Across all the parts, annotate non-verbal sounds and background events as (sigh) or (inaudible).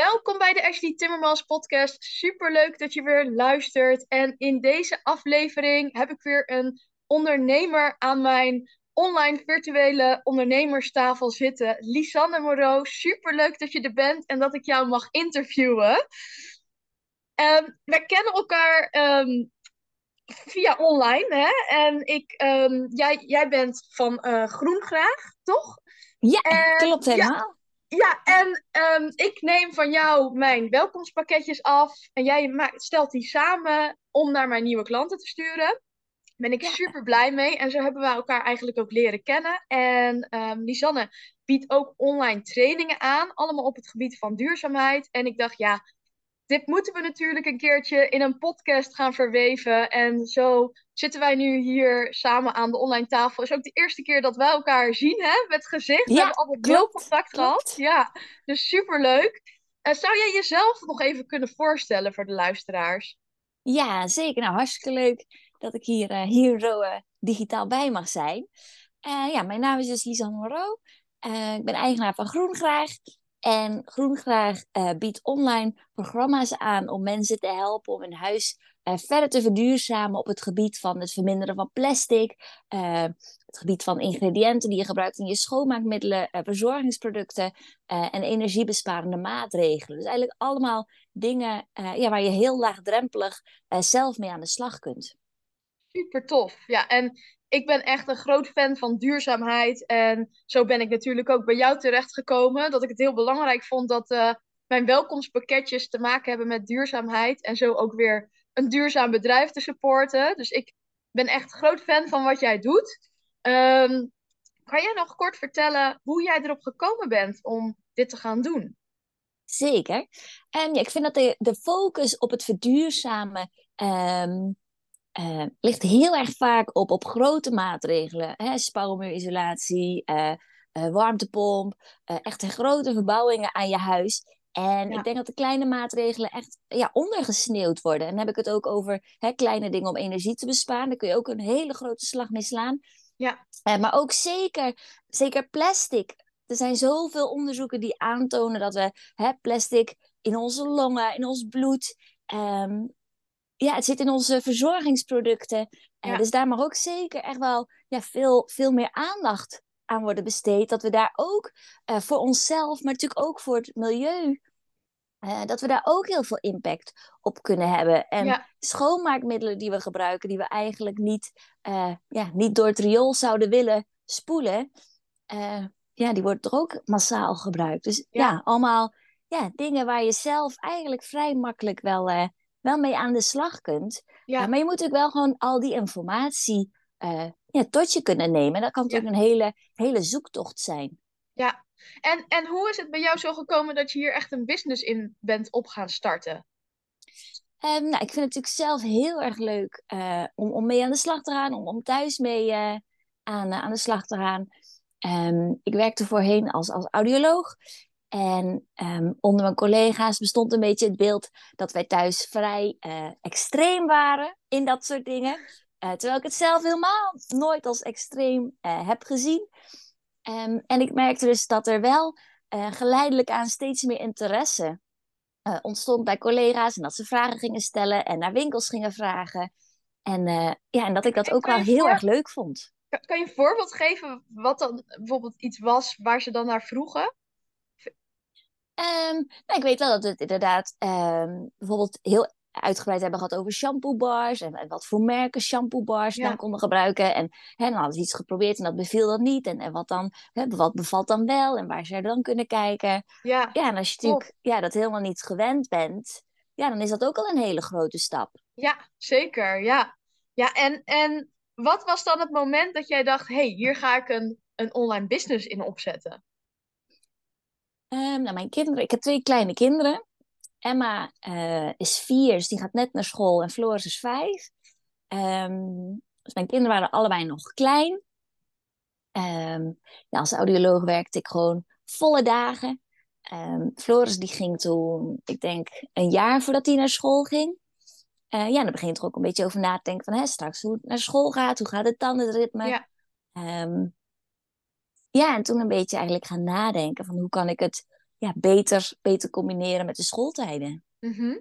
Welkom bij de Ashley Timmermans podcast. Super leuk dat je weer luistert. En in deze aflevering heb ik weer een ondernemer aan mijn online virtuele ondernemerstafel zitten. Lisanne Moreau, super leuk dat je er bent en dat ik jou mag interviewen. Um, we kennen elkaar ehm, via online, hè? En ik, ehm, jij, jij bent van uh, Groengraag, toch? Ja, klopt helemaal. Ja, en um, ik neem van jou mijn welkomstpakketjes af. En jij maakt, stelt die samen om naar mijn nieuwe klanten te sturen. Ben ik super blij mee. En zo hebben we elkaar eigenlijk ook leren kennen. En um, Lisanne biedt ook online trainingen aan. Allemaal op het gebied van duurzaamheid. En ik dacht, ja, dit moeten we natuurlijk een keertje in een podcast gaan verweven. En zo zitten wij nu hier samen aan de online tafel. Is ook de eerste keer dat wij elkaar zien, hè? Met gezicht. we hebben altijd veel contact gehad. Ja, dus superleuk. Uh, zou jij jezelf nog even kunnen voorstellen voor de luisteraars? Ja, zeker. Nou, hartstikke leuk dat ik hier, uh, hier zo uh, digitaal bij mag zijn. ja, mijn naam is dus Lisanne Moreau. ik ben eigenaar van Groengraag. En Groengraag uh, biedt online programma's aan om mensen te helpen om hun huis uh, verder te verduurzamen op het gebied van het verminderen van plastic, uh, het gebied van ingrediënten die je gebruikt in je schoonmaakmiddelen, verzorgingsproducten en energiebesparende maatregelen. Dus eigenlijk allemaal dingen ja, waar je heel laagdrempelig zelf mee aan de slag kunt. Super tof. Ja, en ik ben echt een groot fan van duurzaamheid. En zo ben ik natuurlijk ook bij jou terechtgekomen. Dat ik het heel belangrijk vond dat uh, mijn welkomstpakketjes te maken hebben met duurzaamheid. En zo ook weer een duurzaam bedrijf te supporten. Dus ik ben echt groot fan van wat jij doet. Um, kan jij nog kort vertellen hoe jij erop gekomen bent om dit te gaan doen? Zeker. En ja, ik vind dat de, focus op het verduurzamen um, uh, ligt heel erg vaak op, op grote maatregelen. Hè? Spouwmuurisolatie, uh, uh, warmtepomp, echt grote verbouwingen aan je huis. En ik denk dat de kleine maatregelen echt ja, ondergesneeuwd worden. En dan heb ik het ook over hè, kleine dingen om energie te besparen. Daar kun je ook een hele grote slag mee slaan. Ja. maar ook zeker, zeker plastic. Er zijn zoveel onderzoeken die aantonen dat we hè, plastic in onze longen, in ons bloed, um, ja, het zit in onze verzorgingsproducten. Uh, dus daar mag ook zeker echt wel ja, veel, veel meer aandacht aan worden besteed. Dat we daar ook uh, voor onszelf, maar natuurlijk ook voor het milieu, uh, dat we daar ook heel veel impact op kunnen hebben. En ja. schoonmaakmiddelen die we gebruiken, die we eigenlijk niet, ja, niet door het riool zouden willen spoelen, ja, die worden toch ook massaal gebruikt. Dus ja, ja allemaal ja, dingen waar je zelf eigenlijk vrij makkelijk wel wel mee aan de slag kunt. Ja. maar je moet ook wel gewoon al die informatie uh, ja, tot je kunnen nemen. Dat kan natuurlijk een hele, hele zoektocht zijn. Ja, en, en hoe is het bij jou zo gekomen dat je hier echt een business in bent op gaan starten? Um, nou, ik vind het natuurlijk zelf heel erg leuk uh, om, om mee aan de slag te gaan, om, om thuis mee uh, aan, aan de slag te gaan. Um, ik werkte voorheen als, als audioloog. En um, onder mijn collega's bestond een beetje het beeld dat wij thuis vrij uh, extreem waren in dat soort dingen. Uh, terwijl ik het zelf helemaal nooit als extreem uh, heb gezien. Um, en ik merkte dus dat er wel geleidelijk aan steeds meer interesse ontstond bij collega's. En dat ze vragen gingen stellen en naar winkels gingen vragen. En, ja, en dat ik dat ook wel heel erg leuk vond. Kan je een voorbeeld geven wat dan bijvoorbeeld iets was waar ze dan naar vroegen? Um, nou, ik weet wel dat het inderdaad um, bijvoorbeeld heel uitgebreid hebben gehad over shampoo bars en, wat voor merken shampoo bars ja. dan konden gebruiken. En hè, dan hadden ze iets geprobeerd en dat beviel dat niet. En, en wat, dan, hè, wat bevalt dan wel en waar ze dan kunnen kijken. Ja, ja en als je natuurlijk ja, dat helemaal niet gewend bent, ja, dan is dat ook al een hele grote stap. Ja, zeker. Ja, ja en, en wat was dan het moment dat jij dacht, hé, hey, hier ga ik een, een online business in opzetten? Um, nou, mijn kinderen, ik heb twee kleine kinderen. Emma uh, is vier, dus die gaat net naar school. En Floris is vijf. Um, dus mijn kinderen waren allebei nog klein. Um, ja, als audioloog werkte ik gewoon volle dagen. Floris die ging toen, ik denk, een jaar voordat hij naar school ging. Uh, ja, dan begin je er ook een beetje over na te denken van hè, straks hoe het naar school gaat, hoe gaat het dan, het ritme. Ja. Ja, en toen een beetje eigenlijk gaan nadenken van hoe kan ik het ja, beter, beter combineren met de schooltijden. Mhm.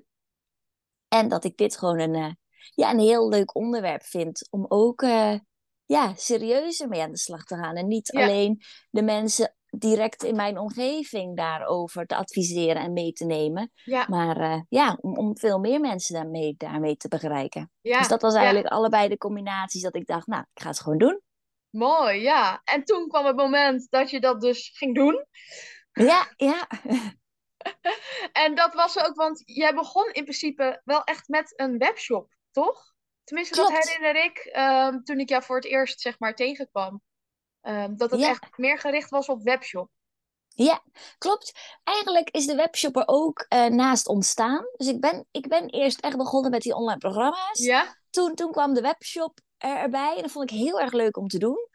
En dat ik dit gewoon een, eh, ja, een heel leuk onderwerp vind om ook uh, ja, serieuzer mee aan de slag te gaan. En niet alleen de mensen direct in mijn omgeving daarover te adviseren en mee te nemen. Ja. Maar uh, ja, om, om veel meer mensen daarmee, daarmee te bereiken. Ja. Dus dat was eigenlijk allebei de combinaties dat ik dacht, nou, ik ga het gewoon doen. Mooi, ja. En toen kwam het moment dat je dat dus ging doen. Ja, ja. (laughs) en dat was ook, want jij begon in principe wel echt met een webshop, toch? Tenminste, dat herinner ik um, toen ik jou voor het eerst zeg maar tegenkwam. Um, dat het echt meer gericht was op webshop. Ja, klopt. Eigenlijk is de webshop er ook uh, naast ontstaan. Dus ik ben, ik ben eerst echt begonnen met die online programma's. Ja? Toen, toen kwam de webshop erbij en dat vond ik heel erg leuk om te doen.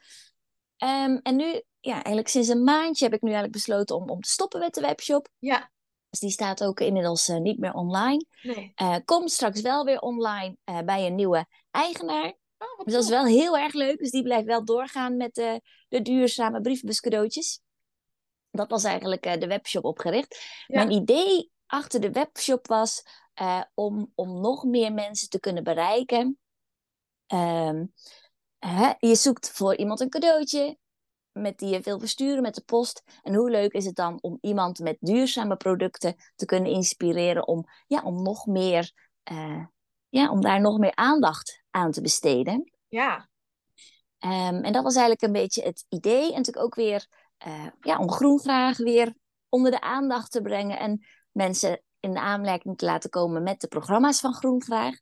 Um, en nu, ja, eigenlijk sinds een maandje heb ik nu eigenlijk besloten om, om te stoppen met de webshop. Ja. Dus die staat ook inmiddels uh, niet meer online. Nee. Uh, komt straks wel weer online uh, bij een nieuwe eigenaar. Oh, dus dat is wel heel erg leuk. Dus die blijft wel doorgaan met de, de duurzame brievenbuscadeautjes. Dat was eigenlijk de webshop opgericht. Ja. Mijn idee achter de webshop was om, om nog meer mensen te kunnen bereiken. Um, hè, je zoekt voor iemand een cadeautje met die je wil versturen met de post. En hoe leuk is het dan om iemand met duurzame producten te kunnen inspireren om, ja, om nog meer, uh, ja, om daar nog meer aandacht aan te besteden. Ja. Um, en dat was eigenlijk een beetje het idee. En natuurlijk ook weer uh, ja, om groenvraag weer onder de aandacht te brengen en mensen in aanmerking te laten komen met de programma's van Groenvraag.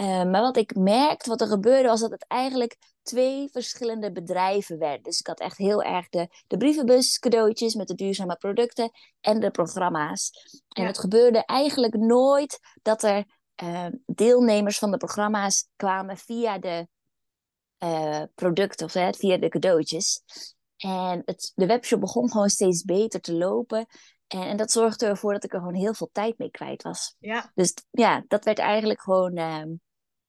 Uh, maar wat ik merkte, wat er gebeurde, was dat het eigenlijk twee verschillende bedrijven werden. Dus ik had echt heel erg de, de brievenbus cadeautjes met de duurzame producten en de programma's. En Ja. het gebeurde eigenlijk nooit dat er uh, deelnemers van de programma's kwamen via de uh, producten of hè, via de cadeautjes. En het, de webshop begon gewoon steeds beter te lopen. En, en dat zorgde ervoor dat ik er gewoon heel veel tijd mee kwijt was. Ja. Dus ja, dat werd eigenlijk gewoon. Uh,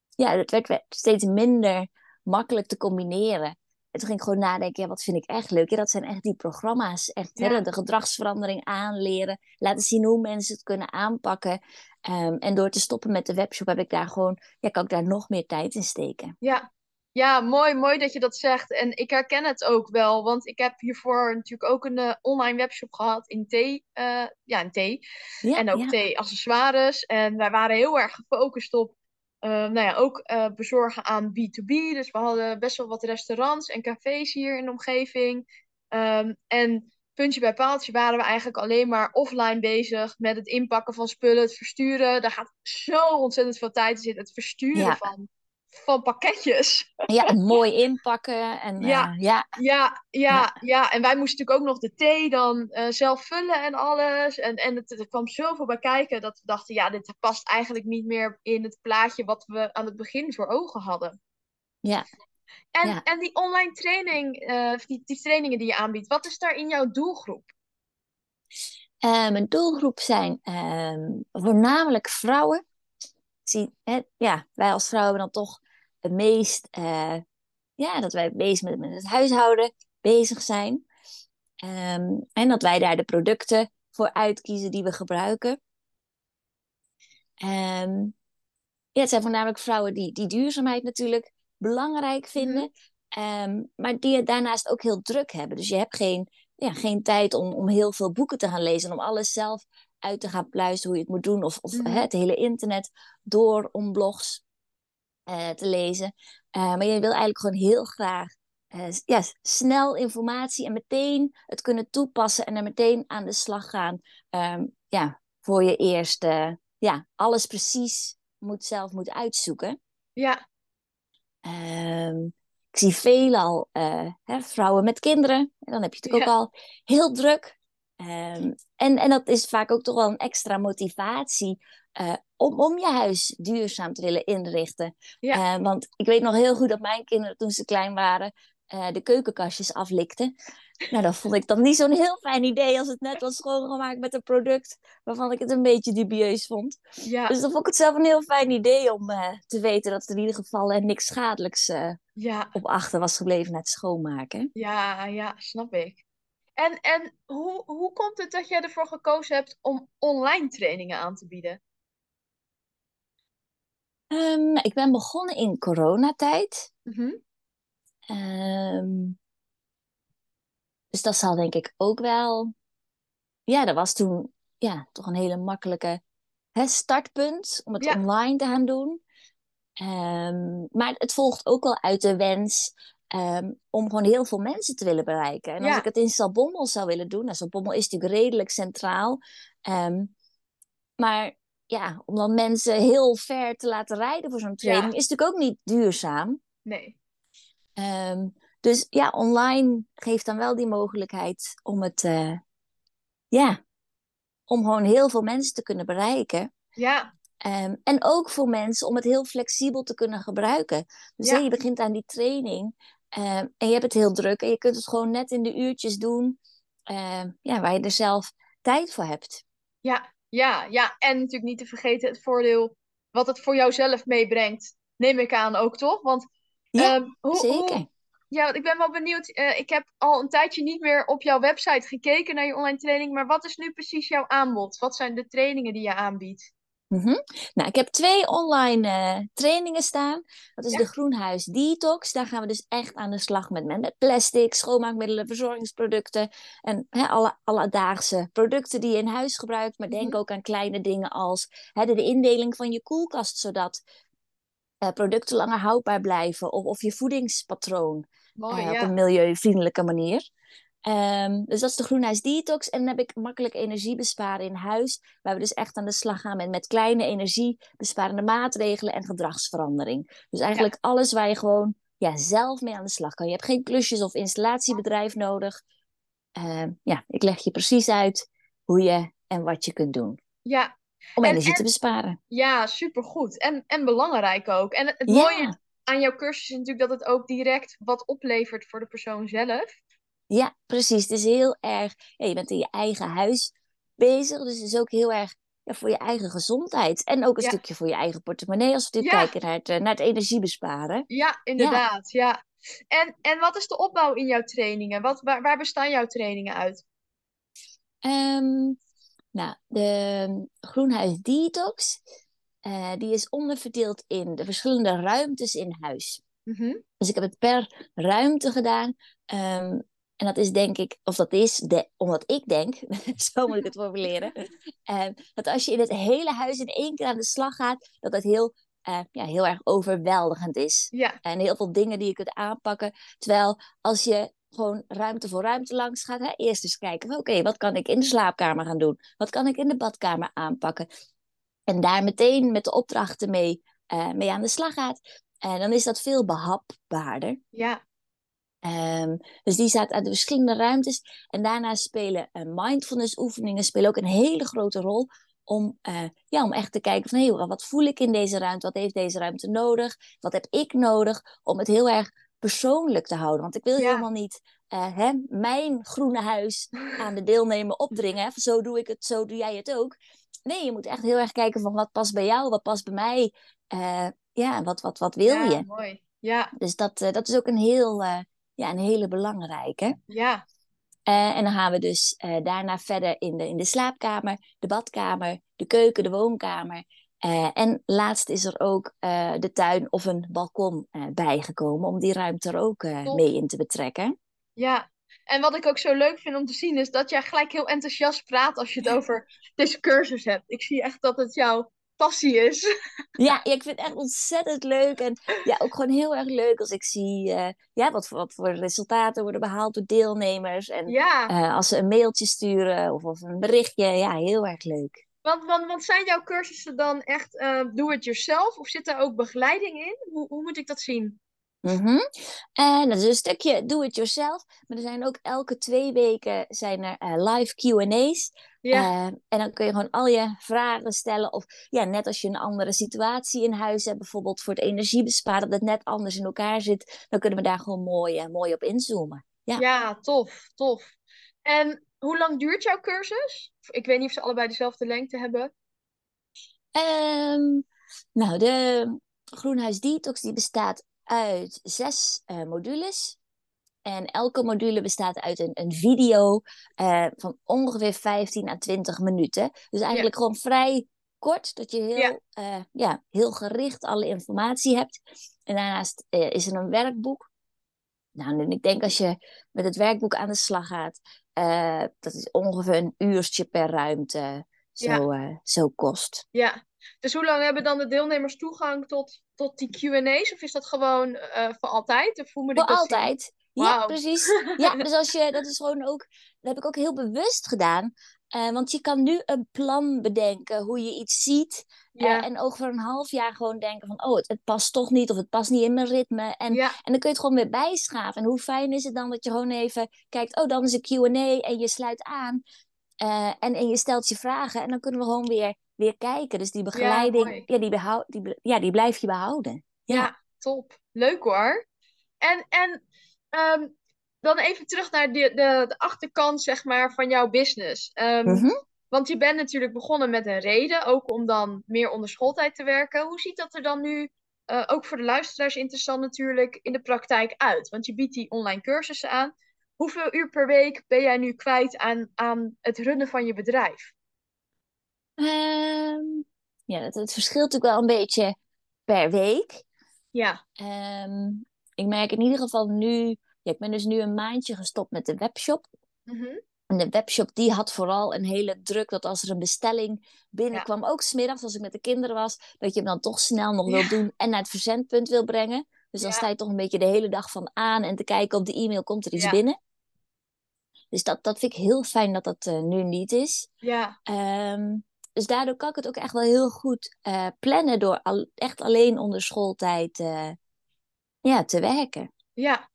ja, het werd, werd, steeds minder makkelijk te combineren. En toen ging ik gewoon nadenken, ja, wat vind ik echt leuk? Ja, dat zijn echt die programma's. Echt Ja. hè, de gedragsverandering aanleren. Laten zien hoe mensen het kunnen aanpakken. Um, en door te stoppen met de webshop heb ik daar gewoon, ja, kan ik daar nog meer tijd in steken. Ja. Ja, mooi, mooi dat je dat zegt. En ik herken het ook wel, want ik heb hiervoor natuurlijk ook een eh, online webshop gehad in thee. eh, ja, in thee. Ja, en ook ja. thee-accessoires. En wij waren heel erg gefocust op, eh, nou ja, ook bezorgen aan B2B. Dus we hadden best wel wat restaurants en cafés hier in de omgeving. Ehm, en puntje bij paaltje waren we eigenlijk alleen maar offline bezig met het inpakken van spullen, het versturen. Daar gaat zo ontzettend veel tijd in zitten. Het versturen Ja. van, van pakketjes. Ja, en mooi inpakken. En, Ja. eh, ja, Ja, ja, ja. En wij moesten natuurlijk ook nog de thee dan eh, zelf vullen en alles. En, en het, er kwam zoveel bij kijken dat we dachten, ja, dit past eigenlijk niet meer in het plaatje wat we aan het begin voor ogen hadden. ja. En, Ja. en die online training, eh, die, die trainingen die je aanbiedt, wat is daar in jouw doelgroep? Mijn doelgroep zijn ehm, voornamelijk vrouwen. Zie, hè, ja, wij als vrouwen hebben dan toch het meest, eh, ja, dat wij bezig met, met het huishouden bezig zijn. Ehm, en dat wij daar de producten voor uitkiezen die we gebruiken. Ehm, ja, het zijn voornamelijk vrouwen die, die duurzaamheid natuurlijk belangrijk vinden. Ehm, maar die het daarnaast ook heel druk hebben. Dus je hebt geen, ja, geen tijd om, om heel veel boeken te gaan lezen. En om alles zelf uit te gaan pluizen hoe je het moet doen. Of, of Mhm. hè, het hele internet door om blogs eh, te lezen. Eh, maar je wil eigenlijk gewoon heel graag eh, ja, snel informatie en meteen het kunnen toepassen. En er meteen aan de slag gaan. Ehm, ja, voor je eerst ja, alles precies moet, zelf moet uitzoeken. Ja, Ehm, ik zie veelal hè, vrouwen met kinderen. En dan heb je het natuurlijk Ja. ook al heel druk. Ehm, en, en dat is vaak ook toch wel een extra motivatie eh, om, om je huis duurzaam te willen inrichten. Ja. Eh, want ik weet nog heel goed dat mijn kinderen toen ze klein waren eh, de keukenkastjes aflikten. Nou, dat vond ik dan niet zo'n heel fijn idee als het net was schoongemaakt met een product waarvan ik het een beetje dubieus vond. ja, Dus dan vond ik het zelf een heel fijn idee om te weten dat er in ieder geval niks schadelijks ja, op achter was gebleven na het schoonmaken. ja, ja, snap ik. En, en hoe, hoe komt het dat jij ervoor gekozen hebt om online trainingen aan te bieden? Um, ik ben begonnen in coronatijd. Um, dus dat zal denk ik ook wel. Ja, dat was toen ja, toch een hele makkelijke hè, startpunt om het online te gaan doen. Um, maar het volgt ook wel uit de wens om gewoon heel veel mensen te willen bereiken. En als ik het in Salbommel zou willen doen, nou, Salbommel is natuurlijk redelijk centraal. maar ja, om dan mensen heel ver te laten rijden voor zo'n training, is natuurlijk ook niet duurzaam. Nee. Um, dus ja, online geeft dan wel die mogelijkheid om het, uh, ja, om gewoon heel veel mensen te kunnen bereiken. Ja. Um, en ook voor mensen om het heel flexibel te kunnen gebruiken. Dus ja. je begint aan die training um, en je hebt het heel druk en je kunt het gewoon net in de uurtjes doen ja, waar je er zelf tijd voor hebt. Ja, ja, ja. En natuurlijk niet te vergeten het voordeel wat het voor jouzelf meebrengt. Neem ik aan ook, toch? Want ja, hoe, zeker. Hoe, ja, ik ben wel benieuwd. Uh, ik heb al een tijdje niet meer op jouw website gekeken naar je online training. Maar wat is nu precies jouw aanbod? Wat zijn de trainingen die je aanbiedt? Mm -hmm. Nou, ik heb twee online uh, trainingen staan. Dat is ja. de Groenhuis Detox. Daar gaan we dus echt aan de slag met, met plastic, schoonmaakmiddelen, verzorgingsproducten. En alle alledaagse producten die je in huis gebruikt. Maar denk mm -hmm. ook aan kleine dingen als de, de indeling van je koelkast. Zodat uh, producten langer houdbaar blijven. Of, of je voedingspatroon. Mooi, uh, ja. Op een milieuvriendelijke manier. Um, dus dat is de Groenhuis Detox. En dan heb ik makkelijk energie besparen in huis. Waar we dus echt aan de slag gaan met, met kleine energiebesparende maatregelen en gedragsverandering. Dus eigenlijk ja. alles waar je gewoon ja, zelf mee aan de slag kan. Je hebt geen klusjes of installatiebedrijf nodig. Uh, ja, ik leg je precies uit hoe je en wat je kunt doen. Ja. Om en, energie en, te besparen. Ja, supergoed. En, en belangrijk ook. En het, ja. mooie aan jouw cursus is natuurlijk dat het ook direct wat oplevert voor de persoon zelf. Ja, precies. Het is heel erg. Ja, je bent in je eigen huis bezig, dus het is ook heel erg ja, voor je eigen gezondheid. En ook een ja. stukje voor je eigen portemonnee, als we dit kijken naar het, naar het energiebesparen. Ja, inderdaad. Ja. En, en wat is de opbouw in jouw trainingen? Wat, waar, waar bestaan jouw trainingen uit? Um, nou, de Groenhuis Detox, uh, die is onderverdeeld in de verschillende ruimtes in huis. Mm -hmm. Dus ik heb het per ruimte gedaan. Um, en dat is denk ik, of dat is de, omdat ik denk, (laughs) zo moet ik het formuleren, uh, (laughs) dat als je in het hele huis in één keer aan de slag gaat, dat dat heel, uh, ja, heel erg overweldigend is. Ja. En heel veel dingen die je kunt aanpakken. Terwijl als je gewoon ruimte voor ruimte langs gaat, hè, eerst eens kijken, oké, okay, wat kan ik in de slaapkamer gaan doen? Wat kan ik in de badkamer aanpakken? En daar meteen met de opdrachten mee, uh, mee aan de slag gaat. En dan is dat veel behapbaarder. Ja. Um, dus die staat aan de verschillende ruimtes. En daarna spelen uh, mindfulness oefeningen spelen ook een hele grote rol. Om, uh, ja, om echt te kijken van hey, wat voel ik in deze ruimte? Wat heeft deze ruimte nodig? Wat heb ik nodig? Om het heel erg persoonlijk te houden. Want ik wil Ja. helemaal niet uh, hè, mijn groene huis aan de deelnemer opdringen. Hè? Zo doe ik het, zo doe jij het ook. Nee, je moet echt heel erg kijken van wat past bij jou, wat past bij mij. Ja, wat, wat, wat wil ja, je? mooi. Ja, Dus dat, dat is ook een, heel, ja, een hele belangrijke. ja, Uh, en dan gaan we dus uh, daarna verder in de, in de slaapkamer, de badkamer, de keuken, de woonkamer. Uh, en laatst is er ook de tuin of een balkon bijgekomen om die ruimte er ook mee in te betrekken. ja. En wat ik ook zo leuk vind om te zien is dat jij gelijk heel enthousiast praat als je het (laughs) over deze cursus hebt. Ik zie echt dat het jouw passie is. (laughs) Ja, ja, ik vind het echt ontzettend leuk. En ja, ook gewoon heel erg leuk als ik zie uh, ja, wat, voor, wat voor resultaten worden behaald door deelnemers. En Ja, uh, als ze een mailtje sturen of, of een berichtje. Ja, heel erg leuk. want, want, want zijn jouw cursussen dan echt uh, do-it-yourself of zit daar ook begeleiding in? Hoe, hoe moet ik dat zien? Mm -hmm. En dat is een stukje do it yourself. Maar er zijn ook elke twee weken zijn er live Q&A's. Ja, Uh, en dan kun je gewoon al je vragen stellen. Of ja, net als je een andere situatie in huis hebt. Bijvoorbeeld voor het energiebesparen. Dat het net anders in elkaar zit. Dan kunnen we daar gewoon mooi, uh, mooi op inzoomen. Ja. ja, tof, tof. En hoe lang duurt jouw cursus? Ik weet niet of ze allebei dezelfde lengte hebben. Um, nou, de Groenhuis Detox die bestaat uit zes uh, modules. En elke module bestaat uit een, een video uh, van ongeveer 15 à 20 minuten. Dus eigenlijk gewoon vrij kort, dat je heel, ja. Uh, ja. heel gericht alle informatie hebt. En daarnaast uh, is er een werkboek. Nou, en ik denk als je met het werkboek aan de slag gaat, dat is ongeveer een uurtje per ruimte zo, ja. zo kost. Ja, dus hoe lang hebben dan de deelnemers toegang tot, tot die QA's? Of is dat gewoon voor altijd? Of hoe moet voor dat altijd. Zien? Ja, precies. Ja, (laughs) dus als je, dat is gewoon ook, dat heb ik ook heel bewust gedaan. Uh, want je kan nu een plan bedenken hoe je iets ziet. Uh, en over een half jaar gewoon denken van, oh, het, het, past toch niet of het past niet in mijn ritme. En, ja. en dan kun je het gewoon weer bijschaven. En hoe fijn is het dan dat je gewoon even kijkt, oh, dan is een Q&A en je sluit aan. Uh, en, en je stelt je vragen en dan kunnen we gewoon weer, weer kijken. Dus die begeleiding, ja, ja die, behoud, die, ja, die blijf je behouden. Ja. ja, top. Leuk hoor. En, en um, dan even terug naar de, de, de, achterkant zeg maar, van jouw business. Um, mm -hmm. Want je bent natuurlijk begonnen met een reden, ook om dan meer onder schooltijd te werken. Hoe ziet dat er dan nu, uh, ook voor de luisteraars interessant natuurlijk, in de praktijk uit? Want je biedt die online cursussen aan. Hoeveel uur per week ben jij nu kwijt aan, aan het runnen van je bedrijf? Um, ja, het, het, verschilt natuurlijk wel een beetje per week. Ja. Um, ik merk in ieder geval nu ja, ik ben dus nu een maandje gestopt met de webshop. Mm -hmm. En de webshop die had vooral een hele druk dat als er een bestelling binnenkwam, ja. ook smiddags als ik met de kinderen was, dat je hem dan toch snel nog ja. wil doen en naar het verzendpunt wil brengen. Dus dan ja. sta je toch een beetje de hele dag van aan en te kijken op de e-mail komt er iets binnen. Dus dat, dat vind ik heel fijn dat dat uh, nu niet is. Ja. Um, dus daardoor kan ik het ook echt wel heel goed uh, plannen door al, echt alleen onder schooltijd uh, ja, te werken. Ja,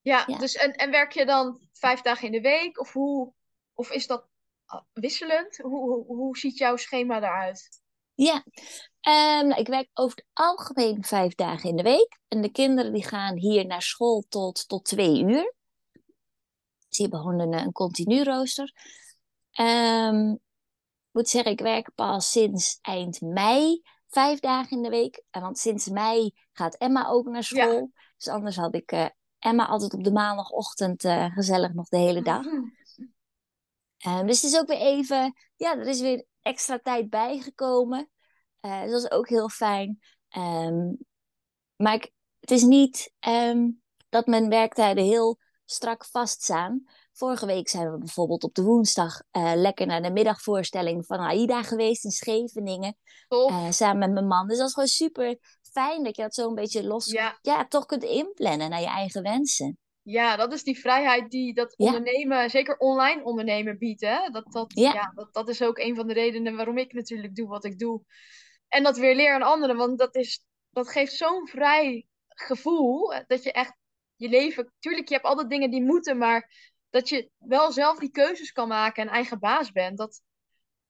ja, ja, dus en, en werk je dan vijf dagen in de week? Of, hoe, of is dat ah, wisselend? Hoe, hoe, hoe ziet jouw schema eruit? Ja, um, nou, ik werk over het algemeen vijf dagen in de week. En de kinderen die gaan hier naar school tot, tot twee uur. Ze hebben gewoon een, een continu rooster. Um, ik moet zeggen, ik werk pas sinds eind mei vijf dagen in de week. Want sinds mei gaat Emma ook naar school. Ja. Dus anders had ik uh, Emma altijd op de maandagochtend uh, gezellig nog de hele dag. Um, (laughs) dus het is ook weer even, ja, er is weer extra tijd bijgekomen. Uh, dus dat is ook heel fijn. Um, maar ik, het is niet um, dat mijn werktijden heel strak vaststaan. Vorige week zijn we bijvoorbeeld op de woensdag uh, lekker naar de middagvoorstelling van AIDA geweest in Scheveningen. Uh, samen met mijn man. Dus dat is gewoon super fijn dat je dat zo een beetje los ja. ja. toch kunt inplannen naar je eigen wensen. Ja, dat is die vrijheid die dat ondernemen, ja. zeker online ondernemen, biedt. Hè? Dat, dat, ja. ja. dat, dat is ook een van de redenen waarom ik natuurlijk doe wat ik doe. En dat weer leer aan anderen, want dat, is, dat geeft zo'n vrij gevoel dat je echt je leven. Tuurlijk, je hebt altijd dingen die moeten, maar dat je wel zelf die keuzes kan maken en eigen baas bent. Dat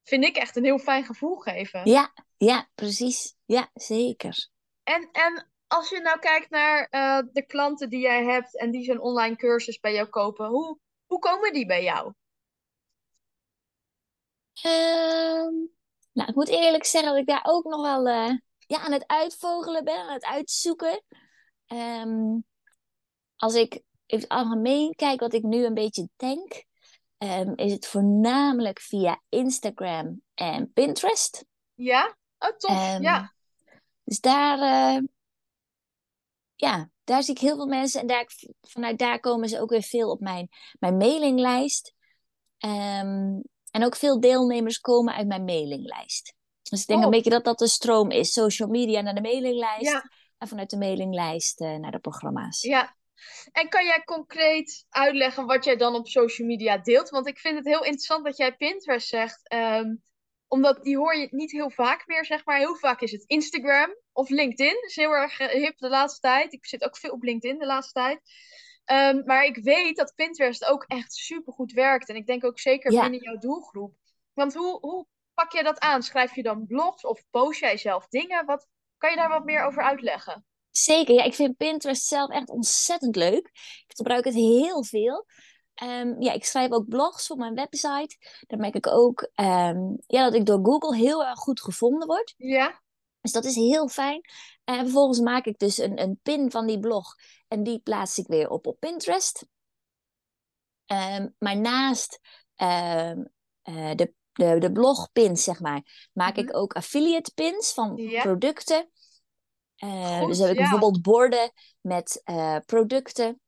vind ik echt een heel fijn gevoel geven. Ja, ja, precies. Ja, zeker. En, en als je nou kijkt naar uh, de klanten die jij hebt en die zo'n online cursus bij jou kopen, hoe, hoe komen die bij jou? Um, nou, ik moet eerlijk zeggen dat ik daar ook nog wel uh, ja, aan het uitvogelen ben, aan het uitzoeken. Um, als ik in het algemeen kijk wat ik nu een beetje denk, um, is het voornamelijk via Instagram en Pinterest. Ja? Oh, tof. ja. Dus daar, uh, ja, daar zie ik heel veel mensen en daar, vanuit daar komen ze ook weer veel op mijn, mijn mailinglijst. Um, en ook veel deelnemers komen uit mijn mailinglijst. Dus ik denk oh. een beetje dat dat de stroom is. Social media naar de mailinglijst. Ja. En vanuit de mailinglijst uh, naar de programma's. Ja. En kan jij concreet uitleggen wat jij dan op social media deelt? Want ik vind het heel interessant dat jij Pinterest zegt. Um, omdat die hoor je niet heel vaak meer, zeg maar. Heel vaak is het Instagram of LinkedIn. Dat is heel erg eh, hip de laatste tijd. Ik zit ook veel op LinkedIn de laatste tijd. Um, maar ik weet dat Pinterest ook echt super goed werkt. En ik denk ook zeker ja. binnen jouw doelgroep. Want hoe, hoe pak je dat aan? Schrijf je dan blogs of post jij zelf dingen? Wat, kan je daar wat meer over uitleggen? Zeker, ja, ik vind Pinterest zelf echt ontzettend leuk. Ik gebruik het heel veel. Um, ja, ik schrijf ook blogs op mijn website. Dan merk ik ook um, ja, dat ik door Google heel erg goed gevonden word. Ja. Dus dat is heel fijn. En vervolgens maak ik dus een, een pin van die blog. En die plaats ik weer op op Pinterest. Ehm, maar naast ehm, eh, de, de, de blogpins, zeg maar, maak ik Mhm. ook affiliate pins van Ja. producten. Eh, Goed, dus heb ik ja. bijvoorbeeld borden met eh, producten.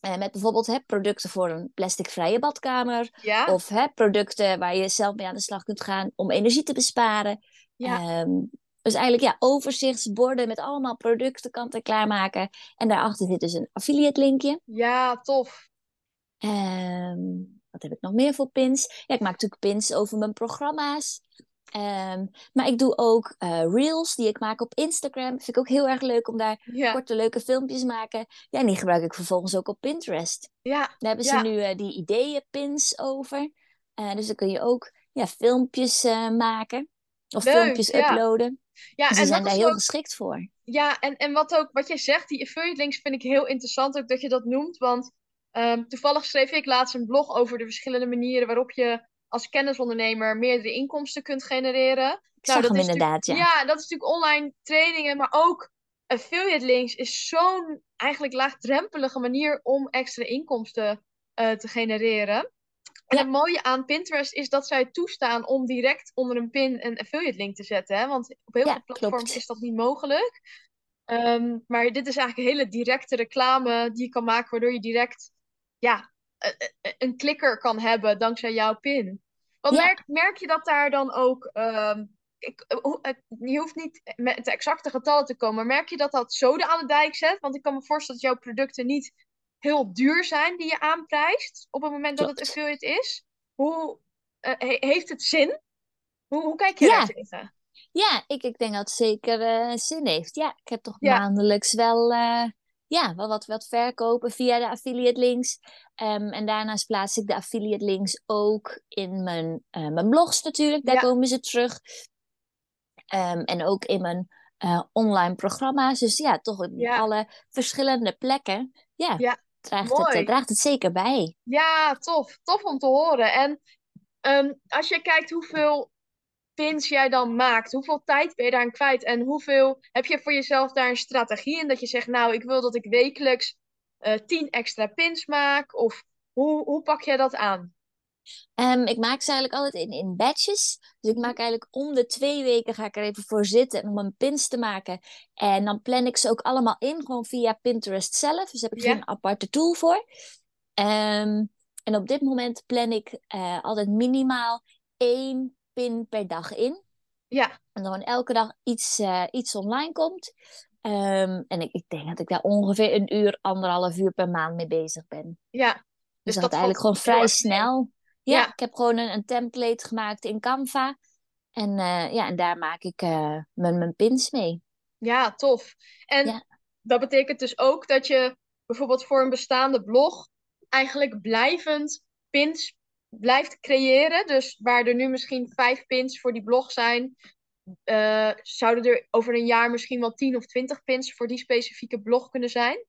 Eh, met bijvoorbeeld hè, producten voor een plasticvrije badkamer. Ja, Of hè, producten waar je zelf mee aan de slag kunt gaan om energie te besparen. ja, Ehm, dus eigenlijk ja, overzichtsborden met allemaal producten kant-en-klaar maken. En daarachter zit dus een affiliate linkje. ja, tof. Ehm, wat heb ik nog meer voor pins? Ja, ik maak natuurlijk pins over mijn programma's. Ehm, maar ik doe ook eh, reels die ik maak op Instagram. Vind ik ook heel erg leuk om daar Ja, korte leuke filmpjes te maken. Ja, en die gebruik ik vervolgens ook op Pinterest. ja, Daar hebben ze Ja. nu eh, die ideeënpins over. Eh, dus dan kun je ook ja, filmpjes maken. Of Leuk, filmpjes ja. uploaden. ja. Dus En die zijn daar heel ook, geschikt voor. ja, en, en wat ook, wat jij zegt, die affiliate links vind ik heel interessant ook dat je dat noemt. Want ehm, toevallig schreef ik laatst een blog over de verschillende manieren waarop je als kennisondernemer meerdere inkomsten kunt genereren. Ik hem is inderdaad, ja. dat is natuurlijk online trainingen, maar ook affiliate links is zo'n eigenlijk laagdrempelige manier om extra inkomsten eh, te genereren. En het mooie aan Pinterest is dat zij toestaan om direct onder een pin een affiliate link te zetten. Hè? Want op heel Ja, veel platforms klopt. is dat niet mogelijk. Ehm, maar dit is eigenlijk een hele directe reclame die je kan maken, waardoor je direct ja, eh, eh, een klikker kan hebben dankzij jouw pin. Want merk, merk je dat daar dan ook. ehm, ik, eh, het- je hoeft niet met de exacte getallen te komen, maar merk je dat dat zoden aan de dijk zet? Want ik kan me voorstellen dat jouw producten niet heel duur zijn die je aanprijst op het moment dat het affiliate is. Hoe eh, he- heeft het zin? Hoe, hoe kijk je daar tegen? Ja, ik, ik denk dat het zeker eh, zin heeft. Ja, ik heb toch Ja. maandelijks wel, eh, ja, wel wat, wat verkopen via de affiliate links. Ehm, en daarnaast plaats ik de affiliate links ook in mijn, eh, mijn blogs natuurlijk. Daar Ja. komen ze terug. Ehm, en ook in mijn eh, online programma's. Dus ja, toch op Ja. alle verschillende plekken. Ja, Ja, draagt, het, mooi. draagt het zeker bij. Ja, tof. Tof om te horen. En ehm, als je kijkt hoeveel pins jij dan maakt, hoeveel tijd ben je daarin kwijt en hoeveel heb je voor jezelf daar een strategie in dat je zegt, nou, ik wil dat ik wekelijks eh 10 extra pins maak? Of hoe, hoe pak jij dat aan? Ehm, ik maak ze eigenlijk altijd in, in batches. Dus ik maak eigenlijk om de twee weken ga ik er even voor zitten om een pins te maken. En dan plan ik ze ook allemaal in, gewoon via Pinterest zelf. Dus daar heb ik Ja. geen aparte tool voor. Ehm, en op dit moment plan ik eh, altijd minimaal één pin per dag in. Ja, En dan elke dag iets, eh, iets online komt. Ehm, en ik, ik denk dat ik daar ongeveer een uur, anderhalf uur per maand mee bezig ben. ja. Dus Dus dat dat eigenlijk gewoon vrij snel. Ja, Ja. ik heb gewoon een, een template gemaakt in Canva. En, eh, ja, en daar maak ik eh, mijn, mijn pins mee. Ja, tof. En Ja. dat betekent dus ook dat je bijvoorbeeld voor een bestaande blog eigenlijk blijvend pins blijft creëren. Dus waar er nu misschien vijf pins voor die blog zijn, eh, zouden er over een jaar misschien wel tien of twintig pins voor die specifieke blog kunnen zijn.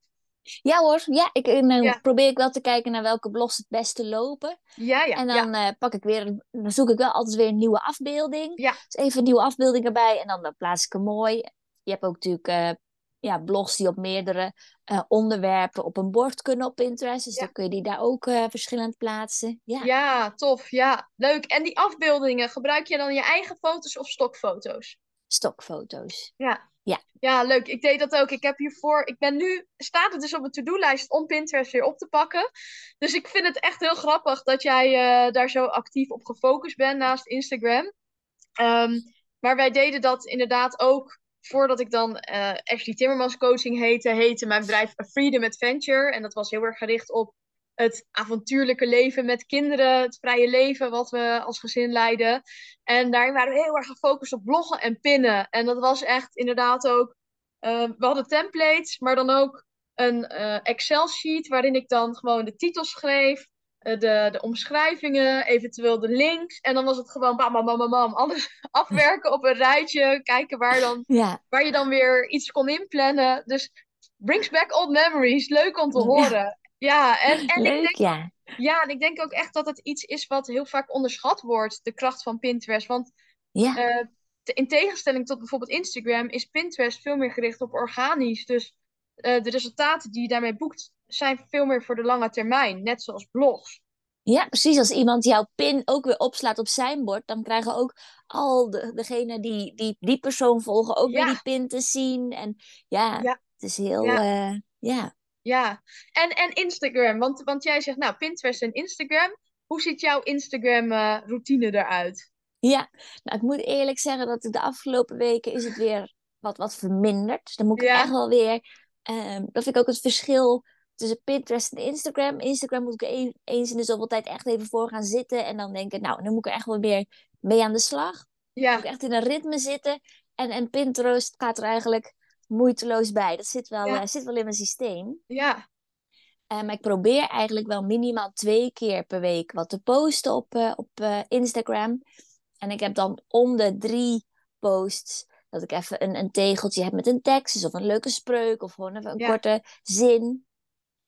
Ja hoor, ja, ik, dan Ja. probeer ik wel te kijken naar welke blogs het beste lopen. Ja, ja, en ja. dan eh, pak ik weer, dan zoek ik wel altijd weer een nieuwe afbeelding. Ja. Dus even een nieuwe afbeelding erbij en dan, dan plaats ik hem mooi. Je hebt ook natuurlijk eh, ja, blogs die op meerdere eh, onderwerpen op een bord kunnen op Pinterest. Dus Ja. dan kun je die daar ook eh, verschillend plaatsen. Ja, Ja, tof. Ja, leuk. En die afbeeldingen, gebruik je dan je eigen foto's of stokfoto's? stokfoto's. Ja. Ja. Ja, leuk. Ik deed dat ook. Ik heb hiervoor, ik ben nu, staat het dus op mijn to-do-lijst om Pinterest weer op te pakken. Dus ik vind het echt heel grappig dat jij eh, daar zo actief op gefocust bent naast Instagram. Ehm, maar wij deden dat inderdaad ook voordat ik dan eh Ashley Timmermans Coaching heette, heette mijn bedrijf Freedom Adventure. En dat was heel erg gericht op het avontuurlijke leven met kinderen, het vrije leven wat we als gezin leiden. En daarin waren we heel erg gefocust op bloggen en pinnen. En dat was echt inderdaad ook, eh, we hadden templates, maar dan ook een eh, Excel-sheet waarin ik dan gewoon de titels schreef, de, de omschrijvingen, eventueel de links. En dan was het gewoon bam, bam, bam, bam, alles (laughs) afwerken op een rijtje, kijken waar, dan, Ja, waar je dan weer iets kon inplannen. Dus brings back old memories, leuk om te horen. Ja, en, en ik leuk denk ja. ja, en ik denk ook echt dat het iets is wat heel vaak onderschat wordt, de kracht van Pinterest. Want Ja, eh, in tegenstelling tot bijvoorbeeld Instagram is Pinterest veel meer gericht op organisch. Dus eh, de resultaten die je daarmee boekt zijn veel meer voor de lange termijn, net zoals blogs. Ja, precies. Als iemand jouw pin ook weer opslaat op zijn bord, dan krijgen ook al de, degenen die, die die persoon volgen ook weer die pin te zien. En ja, het is heel, ja. Eh, ja. Ja, en, en Instagram, want, want jij zegt nou Pinterest en Instagram. Hoe ziet jouw Instagram-routine eruit? Ja, nou, ik moet eerlijk zeggen dat de afgelopen weken is het weer wat, wat verminderd. Dus dan moet ik echt wel weer... Um, dat vind ik ook het verschil tussen Pinterest en Instagram. Instagram moet ik eens in de zoveel tijd echt even voor gaan zitten. En dan denken, nou, dan moet ik er echt wel weer mee aan de slag. Ja. Moet ik echt in een ritme zitten. En, en Pinterest gaat er eigenlijk moeiteloos bij. Dat zit wel, uh, zit wel in mijn systeem. Ja. Uh, maar ik probeer eigenlijk wel minimaal twee keer per week wat te posten op, uh, op Instagram. En ik heb dan om de drie posts dat ik even een, een tegeltje heb met een tekst, dus of een leuke spreuk, of gewoon even een korte zin.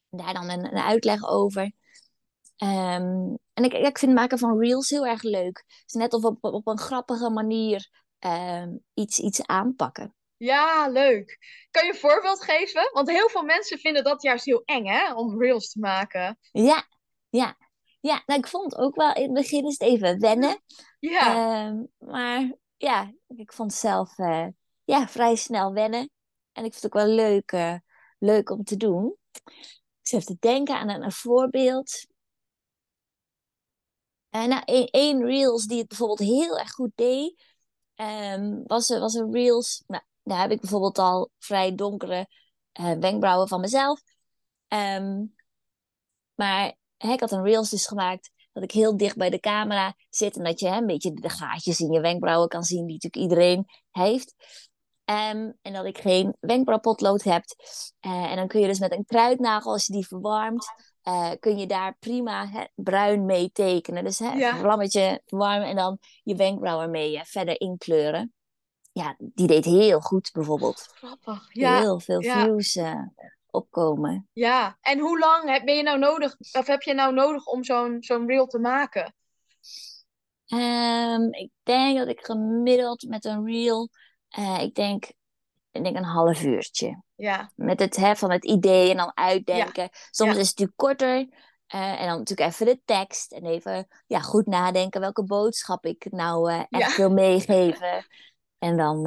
Daar dan een, een uitleg over. Um, en ik, ik vind het maken van reels heel erg leuk. Dus net of op, op een grappige manier um, iets, iets aanpakken. Ja, leuk. Kan je een voorbeeld geven? Want heel veel mensen vinden dat juist heel eng, hè? Om reels te maken. Ja, ja. Ja, nou, ik vond ook wel in het begin is het even wennen. Ja. Um, maar ja, ik vond het zelf uh, ja, vrij snel wennen. En ik vind het ook wel leuk, uh, leuk om te doen. Ik zit te denken aan een, voorbeeld. Uh, nou, één Reels die het bijvoorbeeld heel erg goed deed, um, was, was een Reels. Nou, daar heb ik bijvoorbeeld al vrij donkere wenkbrauwen van mezelf. Um, maar ik had een Reels dus gemaakt dat ik heel dicht bij de camera zit en dat je hè, een beetje de gaatjes in je wenkbrauwen kan zien, die natuurlijk iedereen heeft. Um, en dat ik geen wenkbrauwpotlood heb. Uh, en dan kun je dus met een kruidnagel, als je die verwarmt, uh, kun je daar prima hè, bruin mee tekenen. Dus hè, ja. een vlammetje verwarmen en dan je wenkbrauwen mee verder inkleuren. Ja, die deed heel goed bijvoorbeeld. Grappig. Ja. Heel veel ja. views opkomen. Ja, en hoe lang ben je nou nodig, of heb je nou nodig om zo'n zo'n reel te maken? Um, ik denk dat ik gemiddeld met een reel, uh, ik denk, ik denk een half uurtje. Ja. Met het hè, van het idee en dan uitdenken. Soms is het natuurlijk korter. Uh, en dan natuurlijk even de tekst en even ja, goed nadenken welke boodschap ik nou uh, echt wil meegeven. (laughs) En dan,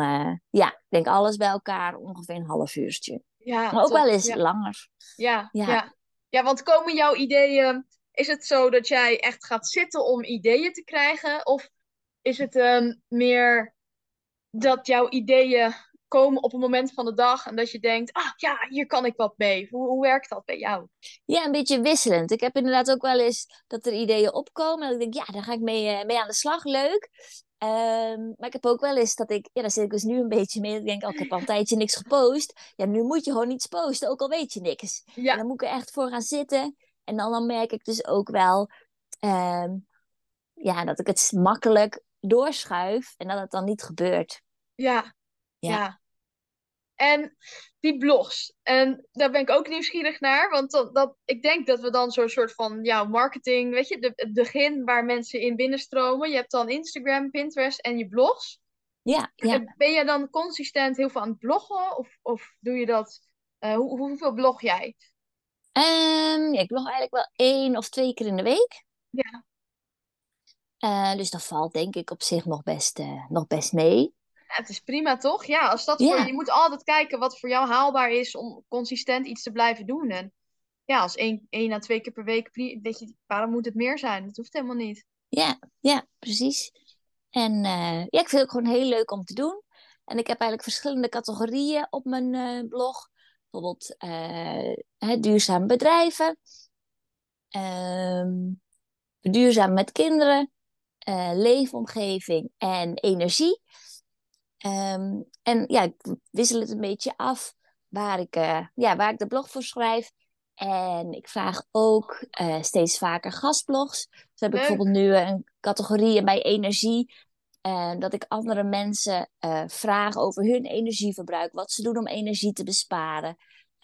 ja, ik denk alles bij elkaar ongeveer een half uurtje. Ja, maar ook wel eens langer. Ja, ja, ja. Ja, want komen jouw ideeën... Is het zo dat jij echt gaat zitten om ideeën te krijgen? Of is het um, meer dat jouw ideeën komen op een moment van de dag en dat je denkt, ah ja, hier kan ik wat mee. Hoe, hoe werkt dat bij jou? Ja, een beetje wisselend. Ik heb inderdaad ook wel eens dat er ideeën opkomen en ik denk, ja, daar ga ik mee, uh, mee aan de slag, leuk. Um, maar ik heb ook wel eens dat ik, ja, daar zit ik dus nu een beetje mee. Ik denk, oh, ik heb al een tijdje niks gepost. Ja, nu moet je gewoon niets posten, ook al weet je niks. Ja. En dan moet ik er echt voor gaan zitten. En dan, dan merk ik dus ook wel, um, ja, dat ik het makkelijk doorschuif en dat het dan niet gebeurt. Ja, ja. ja. En die blogs. En daar ben ik ook nieuwsgierig naar. Want dat, dat, ik denk dat we dan zo'n soort van ja, marketing, weet je, de, het begin waar mensen in binnenstromen. Je hebt dan Instagram, Pinterest en je blogs. Ja, ja. Ben je dan consistent heel veel aan het bloggen? Of, of doe je dat? Uh, hoe, hoeveel blog jij? Um, ja, ik blog eigenlijk wel één of twee keer in de week. Ja. Uh, dus dat valt denk ik op zich nog best, uh, nog best mee het is prima toch? Ja, als dat voor, je moet altijd kijken wat voor jou haalbaar is om consistent iets te blijven doen. En ja, als één, één à twee keer per week, weet je, waarom moet het meer zijn? Dat hoeft helemaal niet. Ja, ja, precies. En uh, ja, ik vind het ook gewoon heel leuk om te doen. En ik heb eigenlijk verschillende categorieën op mijn blog. Bijvoorbeeld duurzaam bedrijven, um, duurzaam met kinderen, leefomgeving en energie. Um, en ja, ik wissel het een beetje af waar ik, uh, ja, waar ik de blog voor schrijf. En ik vraag ook uh, steeds vaker gastblogs. Dus heb ik bijvoorbeeld nu een categorie bij energie. Dat ik andere mensen vraag over hun energieverbruik. Wat ze doen om energie te besparen.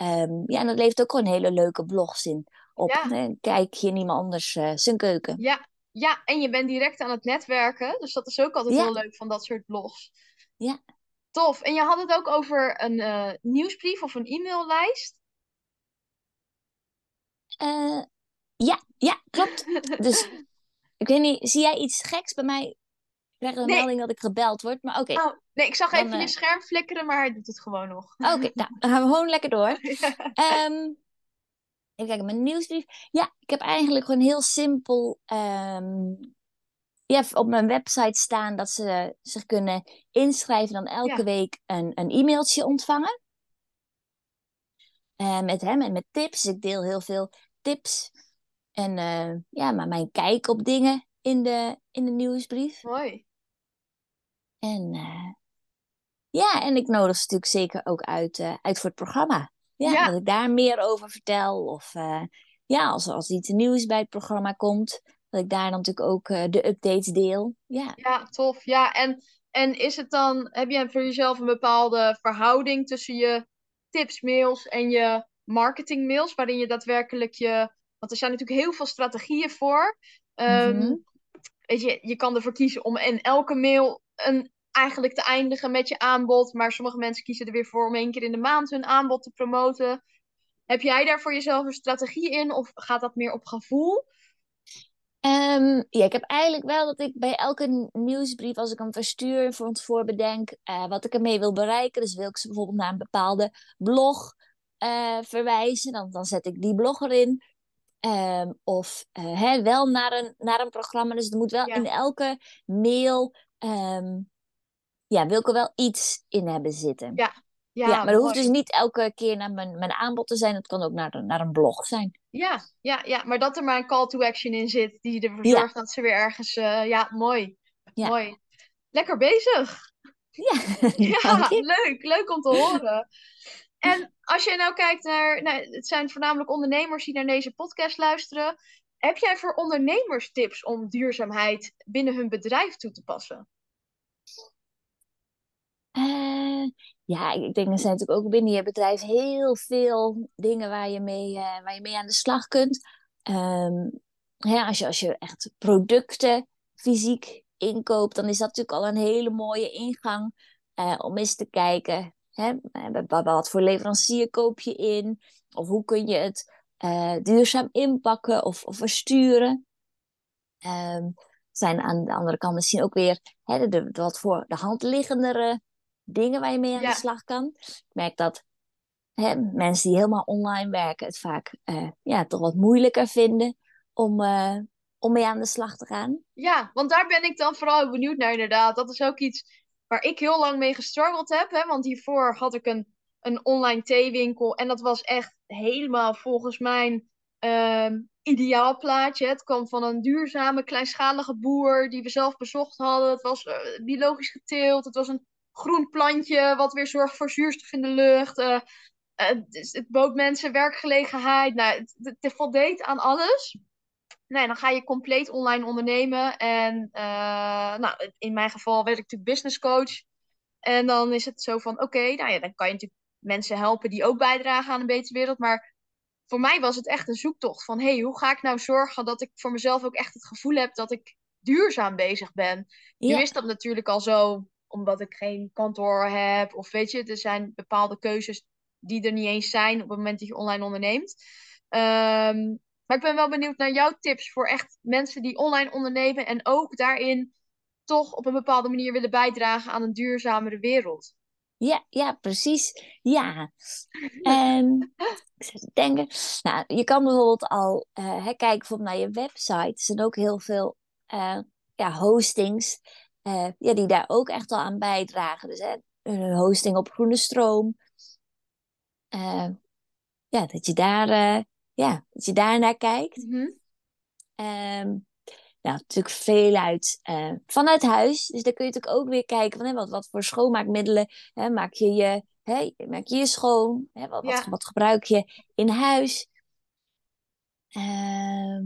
Um, ja, en dat levert ook gewoon hele leuke blogs in. Op ja. kijk je niemand anders zijn keuken. Ja. Ja, en je bent direct aan het netwerken. Dus dat is ook altijd heel leuk van dat soort blogs. Ja. Tof. En je had het ook over een uh, nieuwsbrief of een e-maillijst. Eh, ja, ja, klopt. Dus (laughs) ik weet niet, zie jij iets geks bij mij? Ik krijg een Nee. melding dat ik gebeld word, maar oké. Oh, nee, ik zag Dan, even je eh, scherm flikkeren, maar hij doet het gewoon nog. Oké, nou, dan gaan we gewoon lekker door. (laughs) Ehm, even kijken, mijn nieuwsbrief. Ja, ik heb eigenlijk gewoon heel simpel ehm, ja, op mijn website staan dat ze zich kunnen inschrijven en dan elke Ja. week een, een e-mailtje ontvangen. Eh, met hem en met tips. Ik deel heel veel tips. En eh, ja, maar mijn kijk op dingen in de, in de nieuwsbrief. Mooi. En eh, ja, en ik nodig ze natuurlijk zeker ook uit, uit voor het programma. Ja, Ja. dat ik daar meer over vertel. Of eh, ja, als, als iets nieuws bij het programma komt, dat ik daar dan natuurlijk ook eh, de updates deel. Ja. Ja, tof. Ja, en, en is het dan, heb jij voor jezelf een bepaalde verhouding tussen je tipsmails en je marketingmails, waarin je daadwerkelijk je, want er zijn natuurlijk heel veel strategieën voor. Ehm, Mhm. weet je, je kan ervoor kiezen om in elke mail een, eigenlijk te eindigen met je aanbod, maar sommige mensen kiezen er weer voor om één keer in de maand hun aanbod te promoten. Heb jij daar voor jezelf een strategie in of gaat dat meer op gevoel? Ehm, ja, ik heb eigenlijk wel dat ik bij elke nieuwsbrief, als ik hem verstuur, van tevoren bedenk eh, wat ik ermee wil bereiken. Dus wil ik ze bijvoorbeeld naar een bepaalde blog eh, verwijzen, dan, dan zet ik die blog erin. Ehm, of eh, hè, wel naar een, naar een programma. Dus er moet wel Ja. in elke mail, ehm, ja, wil ik er wel iets in hebben zitten. Ja, Ja, maar dat hoeft dus niet elke keer naar mijn, mijn aanbod te zijn. Het kan ook naar, een- naar een blog zijn. Ja, ja, ja, maar dat er maar een call to action in zit, die ervoor Ja. zorgt dat ze weer ergens, eh, ja, mooi, Ja. mooi. Lekker bezig. Ja, (laughs) Ja, leuk, leuk om te horen. En als je nou kijkt naar, nou, het zijn voornamelijk ondernemers die naar deze podcast luisteren. Heb jij voor ondernemers tips om duurzaamheid binnen hun bedrijf toe te passen? Eh, ja, ik denk er zijn natuurlijk ook binnen je bedrijf heel veel dingen waar je mee, eh, waar je mee aan de slag kunt. Ehm, hè, als je, als je echt producten fysiek inkoopt, dan is dat natuurlijk al een hele mooie ingang eh, om eens te kijken. Hè, wat, voor leverancier koop je in? Of hoe kun je het duurzaam inpakken of, of versturen? Ehm, zijn aan de andere kant misschien ook weer hè, de- wat voor de hand liggendere dingen waar je mee aan Ja. de slag kan. Ik merk dat hè, mensen die helemaal online werken het vaak eh, ja, toch wat moeilijker vinden om, eh, om mee aan de slag te gaan. Ja, want daar ben ik dan vooral benieuwd naar inderdaad. Dat is ook iets waar ik heel lang mee gestruggeld heb. Hè? Want hiervoor had ik een, een online theewinkel. En dat was echt helemaal volgens mijn ehm ideaalplaatje. Het kwam van een duurzame, kleinschalige boer die we zelf bezocht hadden. Het was eh, biologisch geteeld. Het was een groen plantje wat weer zorgt voor zuurstof in de lucht. Eh, eh, het, is- het bood mensen werkgelegenheid. Nou, het, het, het voldeed aan alles. Nee, dan ga je compleet online ondernemen. En eh, nou, in mijn geval werd ik natuurlijk business coach. En dan is het zo van, oké, nou ja, dan kan je natuurlijk mensen helpen die ook bijdragen aan een betere wereld. Maar voor mij was het echt een zoektocht van, hé, hey, hoe ga ik nou zorgen dat ik voor mezelf ook echt het gevoel heb dat ik duurzaam bezig ben? Nu Ja, is dat natuurlijk al zo, omdat ik geen kantoor heb. Of weet je, er zijn bepaalde keuzes die er niet eens zijn op het moment dat je online onderneemt. Ehm, maar ik ben wel benieuwd naar jouw tips voor echt mensen die online ondernemen en ook daarin toch op een bepaalde manier willen bijdragen aan een duurzamere wereld. ja, ja, precies. Ja. (laughs) En ik zit te denken, nou, je kan bijvoorbeeld al hè, kijken naar je website. Er zijn ook heel veel eh, ja, hostings eh, ja, die daar ook echt al aan bijdragen. Dus hè, een hosting op groene stroom. Eh, ja, dat je daar, eh, ja, dat je daar naar kijkt. Ehm, nou, natuurlijk veel uit vanuit huis. Dus dan kun je natuurlijk ook weer kijken van hè, wat, wat voor schoonmaakmiddelen hè, maak je je, hè, maak je je schoon. Hè, wat, wat, Ja. wat gebruik je in huis. Ehm,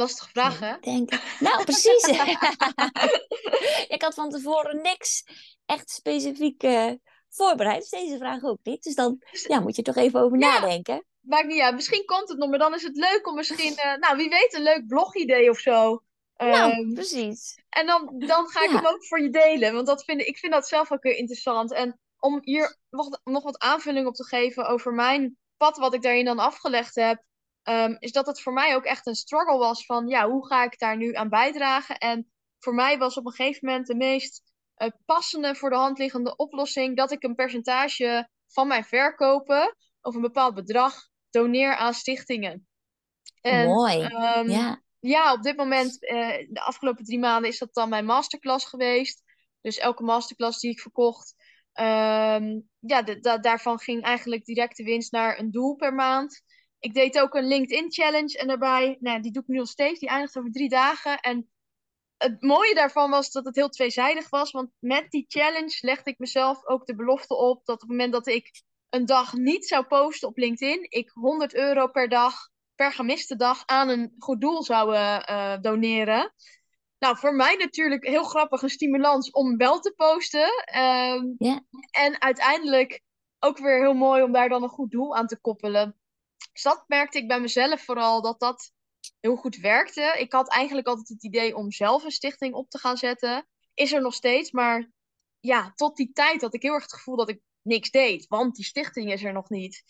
Lastige vraag, hè? denken. Nou, precies. (laughs) Ik had van tevoren niks echt specifiek eh, voorbereid. Dus deze vraag ook niet. Dus dan ja, moet je toch even over Ja. nadenken. Maakt niet uit. Misschien komt het nog, maar dan is het leuk om misschien, eh, nou wie weet, een leuk blogidee of zo. Nou, Ehm, precies. En dan, dan ga ik Ja. hem ook voor je delen. Want dat vind, ik ik vind dat zelf ook heel interessant. En om hier nog, nog wat aanvulling op te geven over mijn pad wat ik daarin dan afgelegd heb, ehm, is dat het voor mij ook echt een struggle was van, ja, hoe ga ik daar nu aan bijdragen? En voor mij was op een gegeven moment de meest uh, passende voor de hand liggende oplossing dat ik een percentage van mijn verkopen of een bepaald bedrag doneer aan stichtingen. En, Mooi. Ehm, ja. ja, op dit moment, uh, de afgelopen drie maanden, is dat dan mijn masterclass geweest. Dus elke masterclass die ik verkocht, um, ja, daarvan ging eigenlijk direct de winst naar een doel per maand. Ik deed ook een LinkedIn challenge en daarbij, nou, die doe ik nu nog steeds, die eindigt over drie dagen. En het mooie daarvan was dat het heel tweezijdig was. Want met die challenge legde ik mezelf ook de belofte op dat op het moment dat ik een dag niet zou posten op LinkedIn, ik 100 euro per dag, per gemiste dag, aan een goed doel zou uh, doneren. Nou, voor mij natuurlijk heel grappig een stimulans om wel te posten. Um, En uiteindelijk ook weer heel mooi om daar dan een goed doel aan te koppelen. Dus dat merkte ik bij mezelf vooral, dat dat heel goed werkte. Ik had eigenlijk altijd het idee om zelf een stichting op te gaan zetten. Is er nog steeds, maar ja, tot die tijd had ik heel erg het gevoel dat ik niks deed, want die stichting is er nog niet.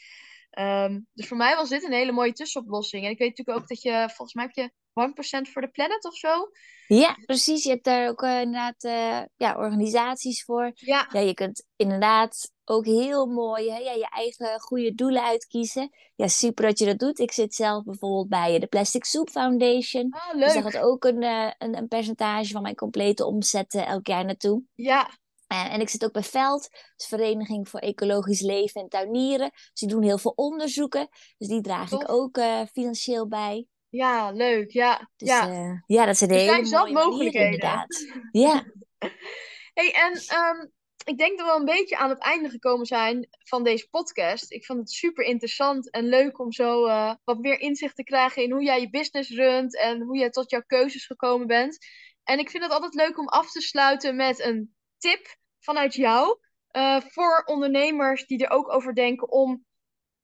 Um, dus voor mij was dit een hele mooie tussenoplossing. En ik weet natuurlijk ook dat je, volgens mij heb je 1% voor de planet of zo. Ja, precies. Je hebt daar ook uh, inderdaad uh, ja, organisaties voor. Ja. ja. Je kunt inderdaad ook heel mooi hè, ja, je eigen goede doelen uitkiezen. Ja, super dat je dat doet. Ik zit zelf bijvoorbeeld bij de Plastic Soup Foundation. Ah, leuk. Dus daar gaat ook een, uh, een, een, percentage van mijn complete omzet elk jaar naartoe. Ja. En, ik zit ook bij Veld, dus Vereniging voor Ecologisch Leven en Tuinieren. Dus die doen heel veel onderzoeken. Dus die draag ik ook financieel bij. Ja, leuk. Ja, dus, ja. Uh, ja dat zijn de hele mooie mogelijkheden. inderdaad. Ja. (laughs) hey, en um, ik denk dat we een beetje aan het einde gekomen zijn van deze podcast. Ik vond het super interessant en leuk om zo uh, wat meer inzicht te krijgen in hoe jij je business runt en hoe jij tot jouw keuzes gekomen bent. En ik vind het altijd leuk om af te sluiten met een tip vanuit jou uh, voor ondernemers die er ook over denken om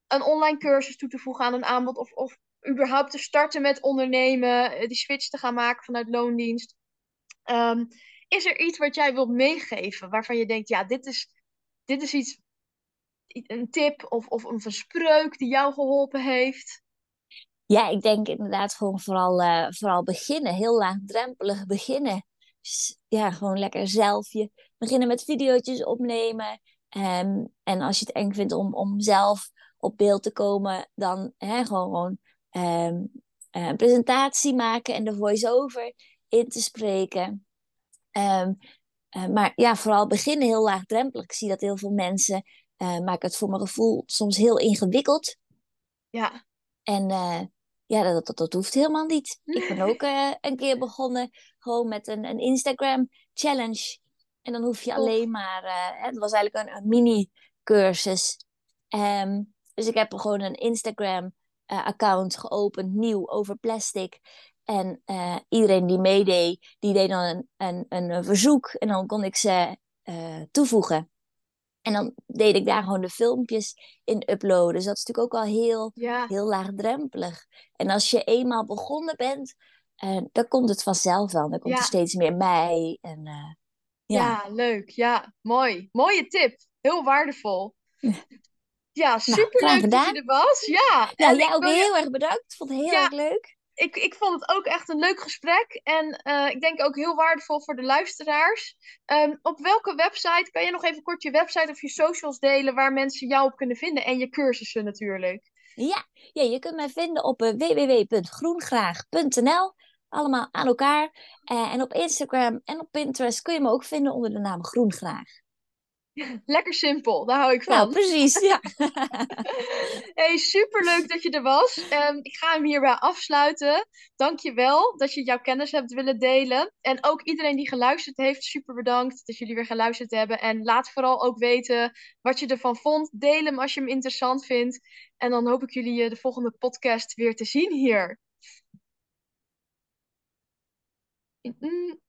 een online cursus toe te voegen aan een aanbod of, of überhaupt te starten met ondernemen, eh, die switch te gaan maken vanuit loondienst. Um, is er iets wat jij wilt meegeven waarvan je denkt, ja, dit is, dit is iets, een tip of, of een verspreuk die jou geholpen heeft? Ja, ik denk inderdaad gewoon vooral, uh, vooral beginnen, heel laagdrempelig beginnen. Ja, gewoon lekker zelf je beginnen met video's opnemen. Um, en als je het eng vindt om, om zelf op beeld te komen, dan hè, gewoon, gewoon um, een presentatie maken en de voice-over in te spreken. Um, uh, maar ja, vooral beginnen heel laagdrempelig. Ik zie dat heel veel mensen uh, maken het voor mijn gevoel soms heel ingewikkeld. Ja. En uh, ja, dat, dat, dat hoeft helemaal niet. Ik ben ook een keer begonnen gewoon met een, een Instagram challenge. En dan hoef je alleen maar, het was eigenlijk een, een mini cursus. Um, dus ik heb gewoon een Instagram uh, account geopend, nieuw, over plastic. En uh, iedereen die meedeed, die deed dan een, een, een, verzoek. En dan kon ik ze uh, toevoegen. En dan deed ik daar gewoon de filmpjes in uploaden. Dus dat is natuurlijk ook al heel, ja. heel laagdrempelig. En als je eenmaal begonnen bent, dan komt het vanzelf wel. Dan komt ja. er steeds meer bij. En, ja. ja, leuk. Ja, mooi. Mooie tip. Heel waardevol. (laughs) Ja, superleuk nou, dat je er was. Ja, ja en jij ook heel erg bedankt. Ik vond het heel ja, erg leuk. Ik, ik vond het ook echt een leuk gesprek. En uh, ik denk ook heel waardevol voor de luisteraars. Um, op welke website, kan je nog even kort je website of je socials delen... waar mensen jou op kunnen vinden en je cursussen natuurlijk? Ja, ja je kunt mij vinden op uh, www.groengraag.nl. Allemaal aan elkaar. Uh, en op Instagram en op Pinterest kun je me ook vinden onder de naam Groengraag. (laughs) Lekker simpel, daar hou ik van. Nou, precies, ja. (laughs) hey, superleuk dat je er was. Um, ik ga hem hierbij afsluiten. Dank je wel dat je jouw kennis hebt willen delen. En ook iedereen die geluisterd heeft, super bedankt dat jullie weer geluisterd hebben. En laat vooral ook weten wat je ervan vond. Deel hem als je hem interessant vindt. En dan hoop ik jullie de volgende podcast weer te zien hier. Mm.